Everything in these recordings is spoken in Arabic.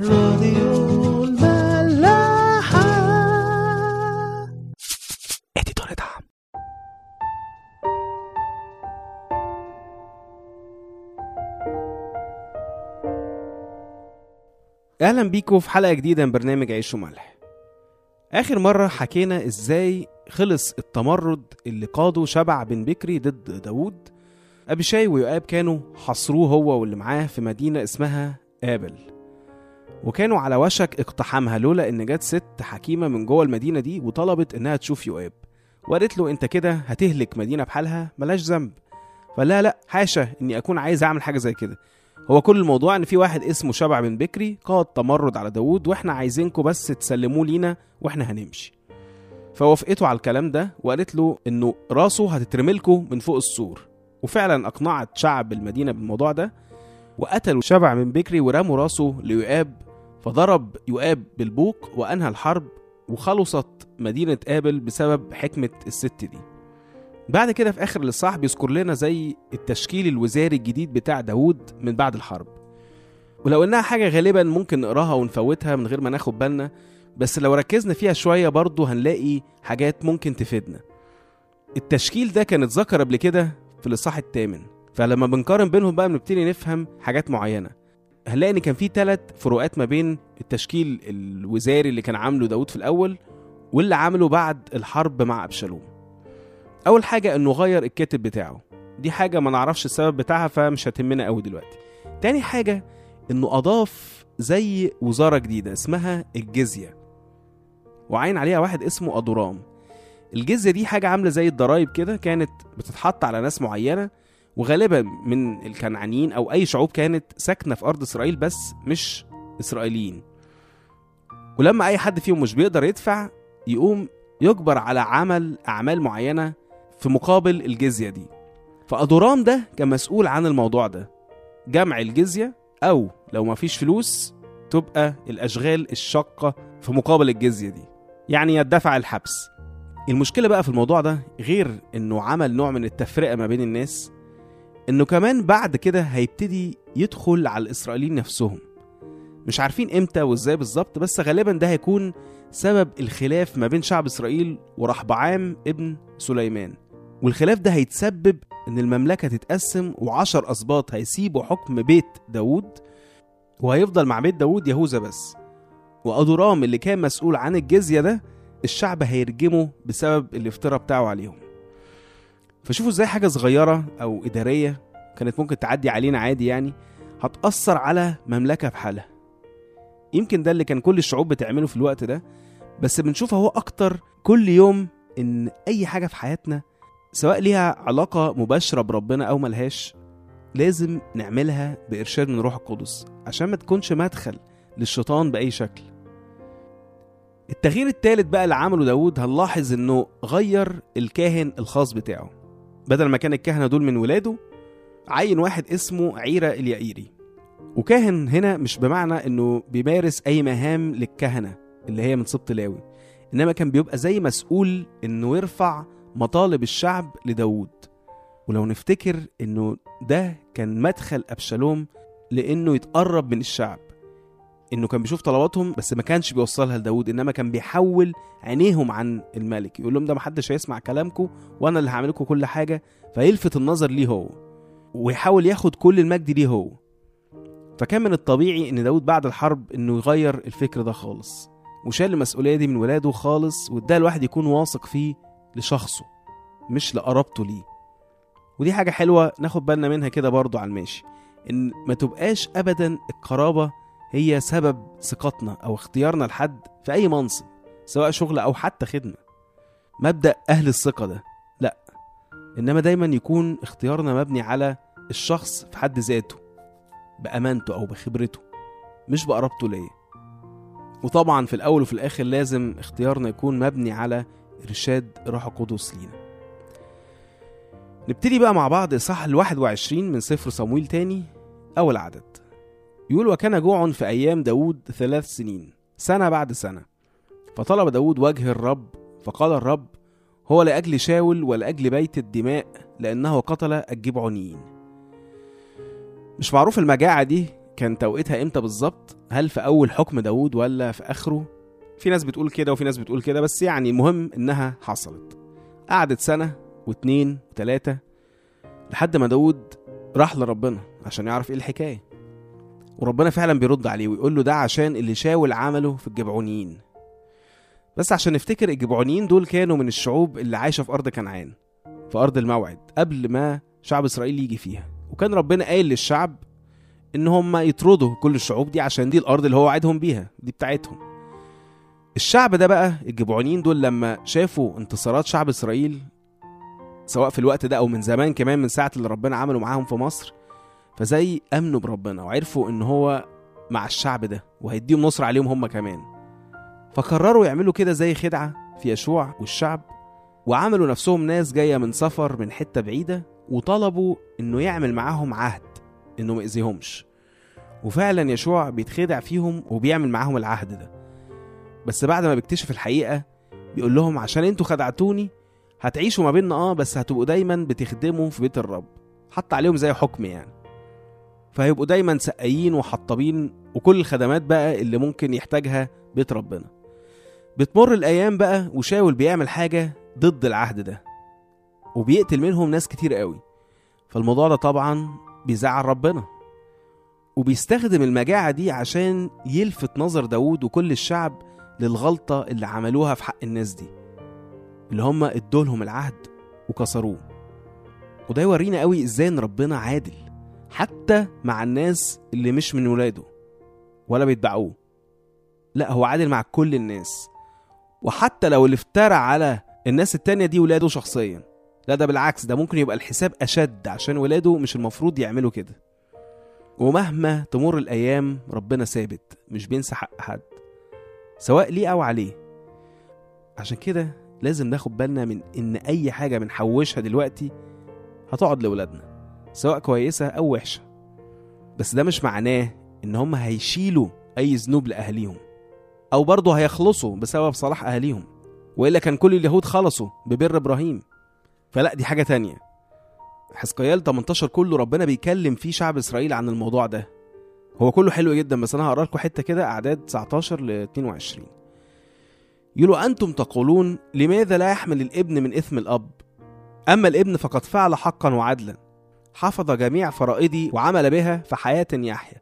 راديو الملاحة. اديتور دعم. أهلا بيكم في حلقة جديدة من برنامج عيش وملح. آخر مرة حكينا إزاي خلص التمرد اللي قاده شبع بن بكري ضد داوود. ابيشاي ويؤاب كانوا حصروه هو واللي معاه في مدينة اسمها آبل. وكانوا على وشك اقتحامها لولا إن جت ست حكيمة من جوه المدينة دي وطلبت إنها تشوف يؤاب وقالت له أنت كده هتهلك مدينة بحالها؟ ملاش ذنب. فلا لا حاشا إني أكون عايز أعمل حاجة زي كده. هو كل الموضوع إن في واحد اسمه شبع بن بكري قاد تمرد على داوود وإحنا عايزينكم بس تسلموه لينا وإحنا هنمشي. فوافقته على الكلام ده وقالت له إنه راسه هتترملكوا من فوق السور. وفعلا أقنعت شعب المدينة بالموضوع ده وقتلوا شبع من بكري ورموا راسه ليؤاب فضرب يؤاب بالبوق وأنهى الحرب وخلصت مدينة آبل بسبب حكمة الست دي. بعد كده في آخر الإصحاح بيذكر لنا زي التشكيل الوزاري الجديد بتاع داوود من بعد الحرب. ولو انها حاجة غالبا ممكن نقراها ونفوتها من غير ما ناخد بالنا بس لو ركزنا فيها شوية برضه هنلاقي حاجات ممكن تفيدنا. التشكيل ده كان اتذكر قبل كده في الإصحاح الثامن فلما بنقارن بينهم بقى بنبتدي نفهم حاجات معينة. هنلاقي إن كان في ثلاث فروقات ما بين التشكيل الوزاري اللي كان عامله داوود في الأول واللي عمله بعد الحرب مع أبشالوم. أول حاجة إنه غير الكاتب بتاعه. دي حاجة ما نعرفش السبب بتاعها فمش هتهمنا قوي دلوقتي. تاني حاجة إنه أضاف زي وزارة جديدة اسمها الجزية. وعين عليها واحد اسمه ادورام الجزية دي حاجة عاملة زي الضرايب كده كانت بتتحط على ناس معينة وغالبا من الكنعانيين أو أي شعوب كانت ساكنة في أرض إسرائيل بس مش إسرائيليين. ولما أي حد فيهم مش بيقدر يدفع يقوم يجبر على عمل أعمال معينة في مقابل الجزية دي. فأدورام ده كان مسؤول عن الموضوع ده. جمع الجزية أو لو ما فيش فلوس تبقى الأشغال الشاقة في مقابل الجزية دي. يعني يدفع الحبس. المشكلة بقى في الموضوع ده غير إنه عمل نوع من التفرقة ما بين الناس. إنه كمان بعد كده هيبتدي يدخل على الإسرائيليين نفسهم. مش عارفين إمتى وإزاي بالظبط بس غالبا ده هيكون سبب الخلاف ما بين شعب إسرائيل ورحبعام ابن سليمان. والخلاف ده هيتسبب إن المملكة تتقسم وعشر أسباط هيسيبوا حكم بيت داوود وهيفضل مع بيت داوود يهوذا بس. وأدورام اللي كان مسؤول عن الجزية ده الشعب هيرجمه بسبب الافتراء بتاعه عليهم. فشوفوا إزاي حاجة صغيرة أو إدارية كانت ممكن تعدي علينا عادي يعني هتأثر على مملكة بحالها. يمكن ده اللي كان كل الشعوب بتعمله في الوقت ده بس بنشوف أهو أكتر كل يوم إن أي حاجة في حياتنا سواء ليها علاقة مباشرة بربنا أو ملهاش لازم نعملها بإرشاد من روح القدس عشان ما تكونش مدخل للشيطان بأي شكل. التغيير الثالث بقى اللي عمله داود هنلاحظ إنه غير الكاهن الخاص بتاعه. بدل ما كان الكهنه دول من ولاده عين واحد اسمه عيرة اليائيري. وكاهن هنا مش بمعنى إنه بيمارس أي مهام للكهنة اللي هي من سبط لاوي إنما كان بيبقى زي مسؤول إنه يرفع مطالب الشعب لداود ولو نفتكر إنه ده كان مدخل أبشالوم لإنه يتقرب من الشعب. إنه كان بيشوف طلباتهم بس ما كانش بيوصلها لداود إنما كان بيحول عينيهم عن الملك. يقول لهم ده محدش هيسمع كلامكم وأنا اللي هعمل لكم كل حاجة. فيلفت النظر ليه هو ويحاول ياخد كل المجد ليه هو. فكان من الطبيعي إن داود بعد الحرب إنه يغير الفكر ده خالص وشال المسؤولية دي من ولاده خالص واداها الواحد يكون واثق فيه لشخصه مش لقرابته ليه. ودي حاجة حلوة ناخد بالنا منها كده برضو على الماشي إن ما تبقاش ابدا القرابة هي سبب ثقتنا أو اختيارنا لحد في أي منصب سواء شغل أو حتى خدمة. مبدأ أهل الثقة ده لأ إنما دايما يكون اختيارنا مبني على الشخص في حد ذاته بأمانته أو بخبرته مش بقرابته ليا. وطبعا في الأول وفي الآخر لازم اختيارنا يكون مبني على إرشاد روح القدس لينا. نبتدي بقى مع بعض اصحاح ال 21 من سفر صمويل تاني أول عدد. يقول وكان جوع في أيام داود ثلاث سنين سنة بعد سنة. فطلب داود وجه الرب فقال الرب هو لأجل شاول ولأجل بيت الدماء لأنه قتل الجبعونيين مش معروف المجاعة دي كان توقيتها إمتى بالظبط؟ هل في أول حكم داود ولا في آخره؟ في ناس بتقول كده وفي ناس بتقول كده بس يعني المهم إنها حصلت. قعدت سنة واتنين وتلاتة لحد ما داود راح لربنا عشان يعرف إيه الحكاية. وربنا فعلا بيرد عليه ويقول له ده عشان اللي شاول عمله في الجبعونيين. بس عشان نفتكر الجبعونيين دول كانوا من الشعوب اللي عايشة في أرض كنعان في أرض الموعد قبل ما شعب إسرائيل يجي فيها. وكان ربنا قايل للشعب إن هم يطردوا كل الشعوب دي عشان دي الأرض اللي هو وعدهم بيها دي بتاعتهم. الشعب ده بقى الجبعونيين دول لما شافوا انتصارات شعب إسرائيل سواء في الوقت ده أو من زمان كمان من ساعة اللي ربنا عمله معاهم في مصر فزي أمنوا بربنا وعرفوا إن هو مع الشعب ده وهيديهم نصر عليهم هم كمان. فقرروا يعملوا كده زي خدعة في يشوع والشعب وعملوا نفسهم ناس جاية من سفر من حتة بعيدة وطلبوا إنه يعمل معاهم عهد إنه ما يأذيهمش. وفعلا يشوع بيتخدع فيهم وبيعمل معاهم العهد ده. بس بعد ما بيكتشف الحقيقة بيقول لهم عشان أنتوا خدعتوني هتعيشوا ما بيننا آه بس هتبقوا دايما بتخدموا في بيت الرب. حط عليهم زي حكم يعني. فهيبقوا دايما سقايين وحطابين وكل الخدمات بقى اللي ممكن يحتاجها بيت ربنا. بتمر الأيام بقى وشاول بيعمل حاجة ضد العهد ده وبيقتل منهم ناس كتير قوي. فالموضوع ده طبعا بيزعل ربنا وبيستخدم المجاعة دي عشان يلفت نظر داود وكل الشعب للغلطة اللي عملوها في حق الناس دي اللي هم ادولهم العهد وكسروه. وده يورينا قوي إزاي إن ربنا عادل. حتى مع الناس اللي مش من ولاده ولا بيتبعوه. لا هو عادل مع كل الناس. وحتى لو اللي افترى على الناس التانية دي ولاده شخصيا. لا ده بالعكس ده ممكن يبقى الحساب أشد عشان ولاده مش المفروض يعملوا كده. ومهما تمر الأيام ربنا ثابت مش بينسى حق حد سواء ليه أو عليه. عشان كده لازم ناخد بالنا من إن أي حاجة بنحوشها دلوقتي هتقعد لولادنا. سواء كويسة أو وحشة. بس ده مش معناه إن هم هيشيلوا أي ذنوب لأهاليهم أو برضه هيخلصوا بسبب صلاح أهاليهم وإلا كان كل اليهود خلصوا ببر إبراهيم. فلا دي حاجة تانية. حزقيال 18 كله ربنا بيكلم فيه شعب إسرائيل عن الموضوع ده. هو كله حلو جدا بس أنا هقرأ لكم حتة كده أعداد 19 ل 22 يقولوا أنتم تقولون لماذا لا يحمل الإبن من إثم الأب؟ أما الإبن فقد فعل حقا وعدلا. حفظ جميع فرائضي وعمل بها في حياة يحيى.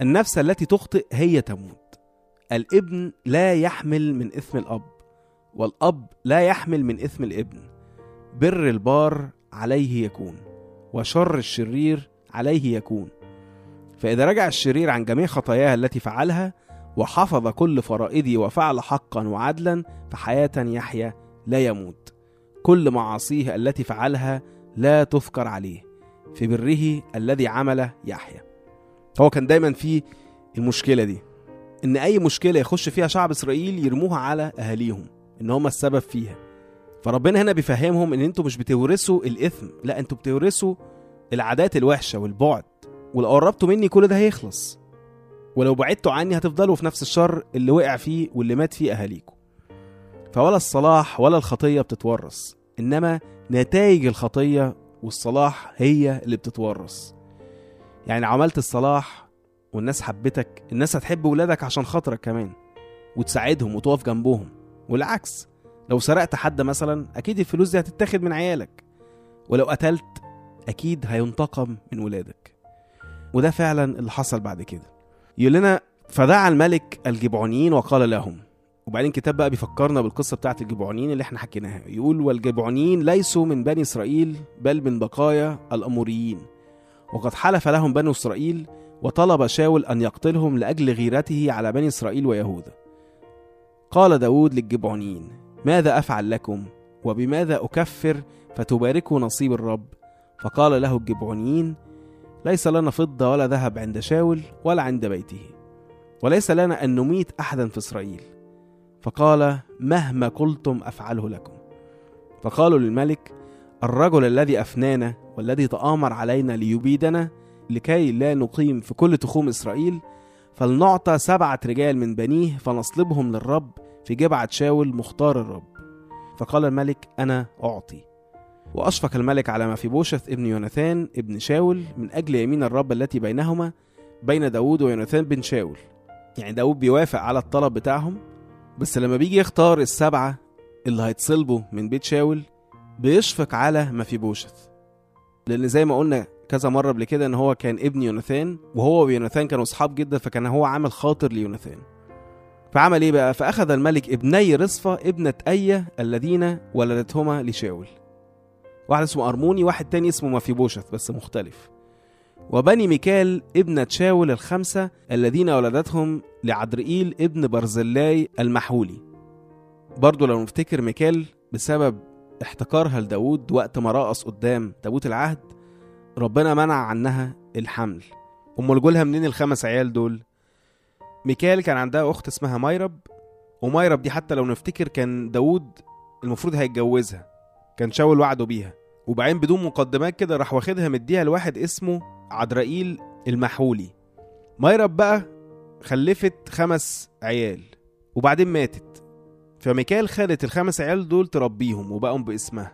النفس التي تخطئ هي تموت. الابن لا يحمل من إثم الأب والأب لا يحمل من إثم الابن. بر البار عليه يكون وشر الشرير عليه يكون. فإذا رجع الشرير عن جميع خطاياه التي فعلها وحفظ كل فرائضي وفعل حقا وعدلا فحياة يحيى لا يموت. كل معاصيه التي فعلها لا تذكر عليه. في بره الذي عمل يحيى. هو كان دايما في المشكلة دي إن أي مشكلة يخش فيها شعب إسرائيل يرموها على أهاليهم إن هم السبب فيها. فربنا هنا بيفهمهم إن أنتوا مش بتورثوا الإثم لا أنتوا بتورثوا العادات الوحشة والبعد. ولو قربتوا مني كل ده هيخلص. ولو بعدتوا عني هتفضلوا في نفس الشر اللي وقع فيه واللي مات فيه أهاليكم فولا الصلاح ولا الخطية بتتورث إنما نتائج الخطية والصلاح هي اللي بتتورث. يعني عملت الصلاح والناس حبتك الناس هتحب ولادك عشان خاطرك كمان وتساعدهم وتقف جنبهم. والعكس لو سرقت حد مثلا أكيد الفلوس دي هتتاخد من عيالك. ولو قتلت أكيد هينتقم من ولادك. وده فعلا اللي حصل بعد كده. يقول لنا فدعا الملك الجبعونيين وقال لهم وبعدين الكتاب بقى بيفكرنا بالقصة بتاعت الجبعونيين اللي إحنا حكيناها. يقول والجبعونيين ليسوا من بني إسرائيل بل من بقايا الأموريين. وقد حلف لهم بنو إسرائيل وطلب شاول أن يقتلهم لأجل غيرته على بني إسرائيل ويهوذا قال داود للجبعونيين ماذا أفعل لكم؟ وبماذا أكفر فتباركوا نصيب الرب؟ فقال له الجبعونيين ليس لنا فضة ولا ذهب عند شاول ولا عند بيته وليس لنا أن نميت أحدا في إسرائيل. فقال مهما قلتم أفعله لكم. فقالوا للملك الرجل الذي أفنانا والذي تآمر علينا ليبيدنا لكي لا نقيم في كل تخوم إسرائيل فلنعطى سبعة رجال من بنيه فنصلبهم للرب في جبعة شاول مختار الرب. فقال الملك أنا أعطي. وأشفق الملك على ما في بوشث ابن يوناثان ابن شاول من أجل يمين الرب التي بينهما بين داود ويوناثان بن شاول. يعني داود بيوافق على الطلب بتاعهم بس لما بيجي يختار السبعة اللي هيتصلبوا من بيت شاول بيشفق على مفيبوشث. لأن زي ما قلنا كذا مرة قبل كده إن هو كان ابن يوناثان وهو ويوناثان كانوا أصحاب جدا فكان هو عامل خاطر ليوناثان. فعمل إيه بقى؟ فأخذ الملك ابني رصفة ابنة أية الذين ولدتهما لشاول. واحد اسمه أرموني واحد تاني اسمه مفيبوشث بس مختلف. وبني ميكال ابنة شاول الخمسة الذين ولدتهم لعدرئيل ابن برزلاي المحولي. برضو لو نفتكر ميكال بسبب احتكارها لداود وقت ما رقص قدام تابوت العهد ربنا منع عنها الحمل. امال جولها منين الخمس عيال دول؟ ميكال كان عندها أخت اسمها مايرب ومايرب دي حتى لو نفتكر كان داود المفروض هيتجوزها كان شاول وعده بيها وبعدين بدون مقدمات كده راح واخدها مديها لواحد اسمه عدرائيل المحولي. مايرب بقى خلفت خمس عيال وبعدين ماتت. فميكال خدت الخمس عيال دول تربيهم وبقوا باسمها.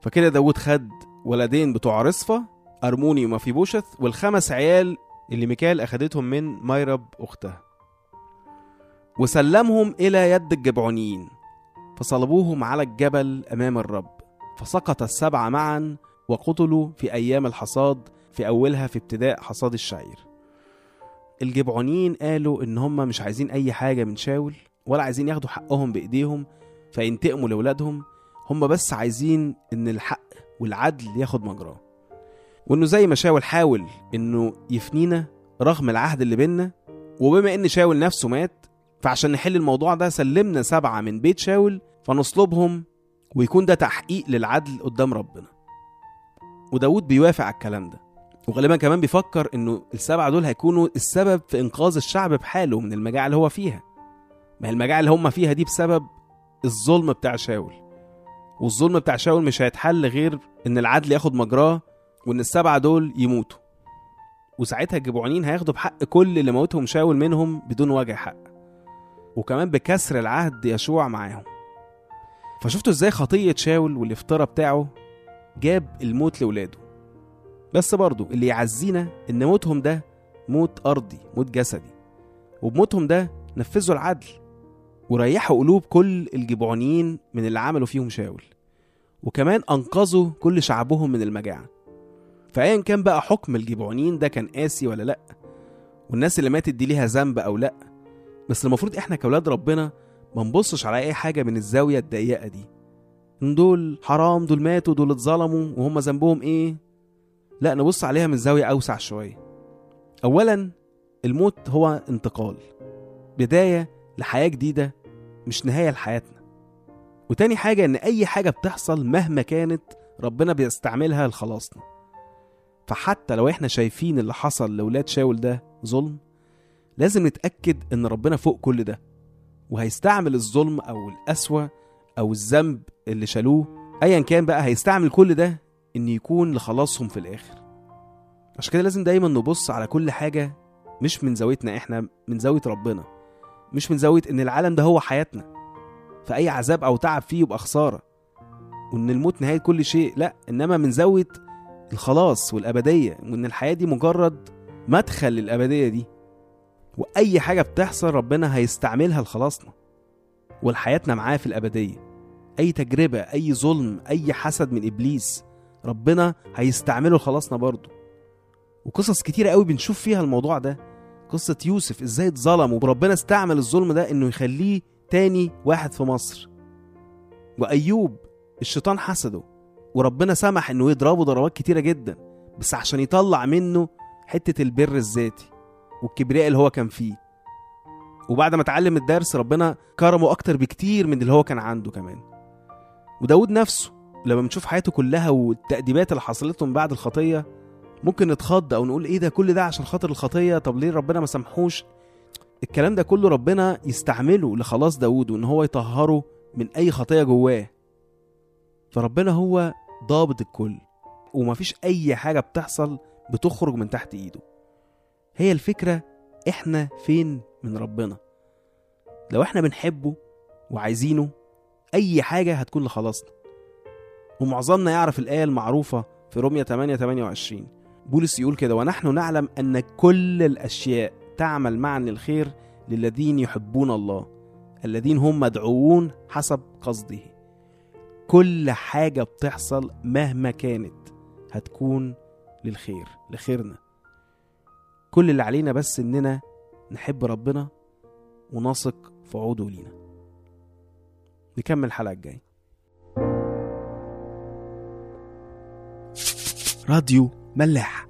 فكده داود خد ولدين بتوع رصفة أرموني ومفيبوشث والخمس عيال اللي ميكال أخدتهم من مايرب أختها. وسلمهم إلى يد الجبعونيين فصلبوهم على الجبل أمام الرب. فسقط السبعة معا وقتلوا في أيام الحصاد في أولها في ابتداء حصاد الشعير. الجبعونيين قالوا إن هم مش عايزين أي حاجة من شاول ولا عايزين ياخدوا حقهم بإيديهم فينتقموا لأولادهم هم بس عايزين إن الحق والعدل ياخد مجراه. وإنه زي ما شاول حاول إنه يفنينا رغم العهد اللي بينا وبما إن شاول نفسه مات فعشان نحل الموضوع ده سلمنا سبعة من بيت شاول فنصلبهم ويكون ده تحقيق للعدل قدام ربنا. وداود بيوافق على الكلام ده. وغالبا كمان بيفكر إنه السبعة دول هيكونوا السبب في إنقاذ الشعب بحاله من المجاعة اللي هو فيها. ما هي المجاعة اللي هم فيها دي بسبب الظلم بتاع شاول. والظلم بتاع شاول مش هيتحل غير إن العدل ياخد مجراه وإن السبعة دول يموتوا. وساعتها الجبعونين هياخدوا بحق كل اللي موتهم شاول منهم بدون وجه حق. وكمان بكسر العهد يشوع معاهم. فشفتوا إزاي خطية شاول والافتراء بتاعه جاب الموت لولاده؟ بس برضو اللي يعزينا إن موتهم ده موت أرضي موت جسدي. وبموتهم ده نفذوا العدل وريحوا قلوب كل الجبعونيين من اللي عملوا فيهم شاول. وكمان أنقذوا كل شعبهم من المجاعة. فايا كان بقى حكم الجبعونيين ده كان قاسي ولا لأ؟ والناس اللي ماتت دي ليها ذنب أو لأ؟ بس المفروض إحنا كأولاد ربنا ما نبصش على أي حاجة من الزاوية الضيقة دي. إن دول حرام دول ماتوا دول اتظلموا وهم ذنبهم إيه؟ لا نبص عليها من زاوية أوسع شوية. اولا الموت هو انتقال بداية لحياة جديدة مش نهاية لحياتنا. وتاني حاجة إن أي حاجة بتحصل مهما كانت ربنا بيستعملها لخلاصنا. فحتى لو إحنا شايفين اللي حصل لولاد شاول ده ظلم لازم نتأكد إن ربنا فوق كل ده. وهيستعمل الظلم أو القسوة أو الذنب اللي شالوه أيا كان بقى هيستعمل كل ده إن يكون لخلاصهم في الآخر. عشان كده لازم دايما نبص على كل حاجة مش من زاويتنا إحنا من زاوية ربنا مش من زاوية إن العالم ده هو حياتنا. فأي عذاب أو تعب فيه يبقى خسارة. وإن الموت نهاية كل شيء لأ إنما من زاوية الخلاص والأبدية وإن الحياة دي مجرد مدخل للأبدية دي. وأي حاجة بتحصل ربنا هيستعملها لخلاصنا. ولحياتنا معاه في الأبدية. أي تجربة أي ظلم أي حسد من إبليس ربنا هيستعمله لخلاصنا برضه. وقصص كتيرة قوي بنشوف فيها الموضوع ده. قصة يوسف إزاي اتظلم وربنا استعمل الظلم ده إنه يخليه تاني واحد في مصر. وأيوب الشيطان حسده وربنا سمح إنه يضربه ضربات كتيرة جدا بس عشان يطلع منه حتة البر الذاتي والكبرياء اللي هو كان فيه. وبعد ما اتعلم الدرس ربنا كرمه أكتر بكتير من اللي هو كان عنده كمان. وداود نفسه لما بنشوف حياته كلها والتأديبات اللي حصلت له من بعد الخطية ممكن نتخض أو نقول إيه ده كل ده عشان خاطر الخطية؟ طب ليه ربنا ما سامحوش؟ الكلام ده كله ربنا يستعمله لخلاص داود وإن هو يطهره من أي خطية جواه. فربنا هو ضابط الكل ومفيش أي حاجة بتحصل بتخرج من تحت إيده. هي الفكرة إحنا فين من ربنا؟ لو إحنا بنحبه وعايزينه أي حاجة هتكون لخلاصنا. ومعظمنا يعرف الآية المعروفة في رومية 8 28 بولس يقول كده ونحن نعلم أن كل الأشياء تعمل معا للخير للذين يحبون الله الذين هم مدعوون حسب قصده. كل حاجة بتحصل مهما كانت هتكون للخير لخيرنا. كل اللي علينا بس إننا نحب ربنا ونثق في وعوده لينا. نكمل الحلقة الجاية. راديو ملاح.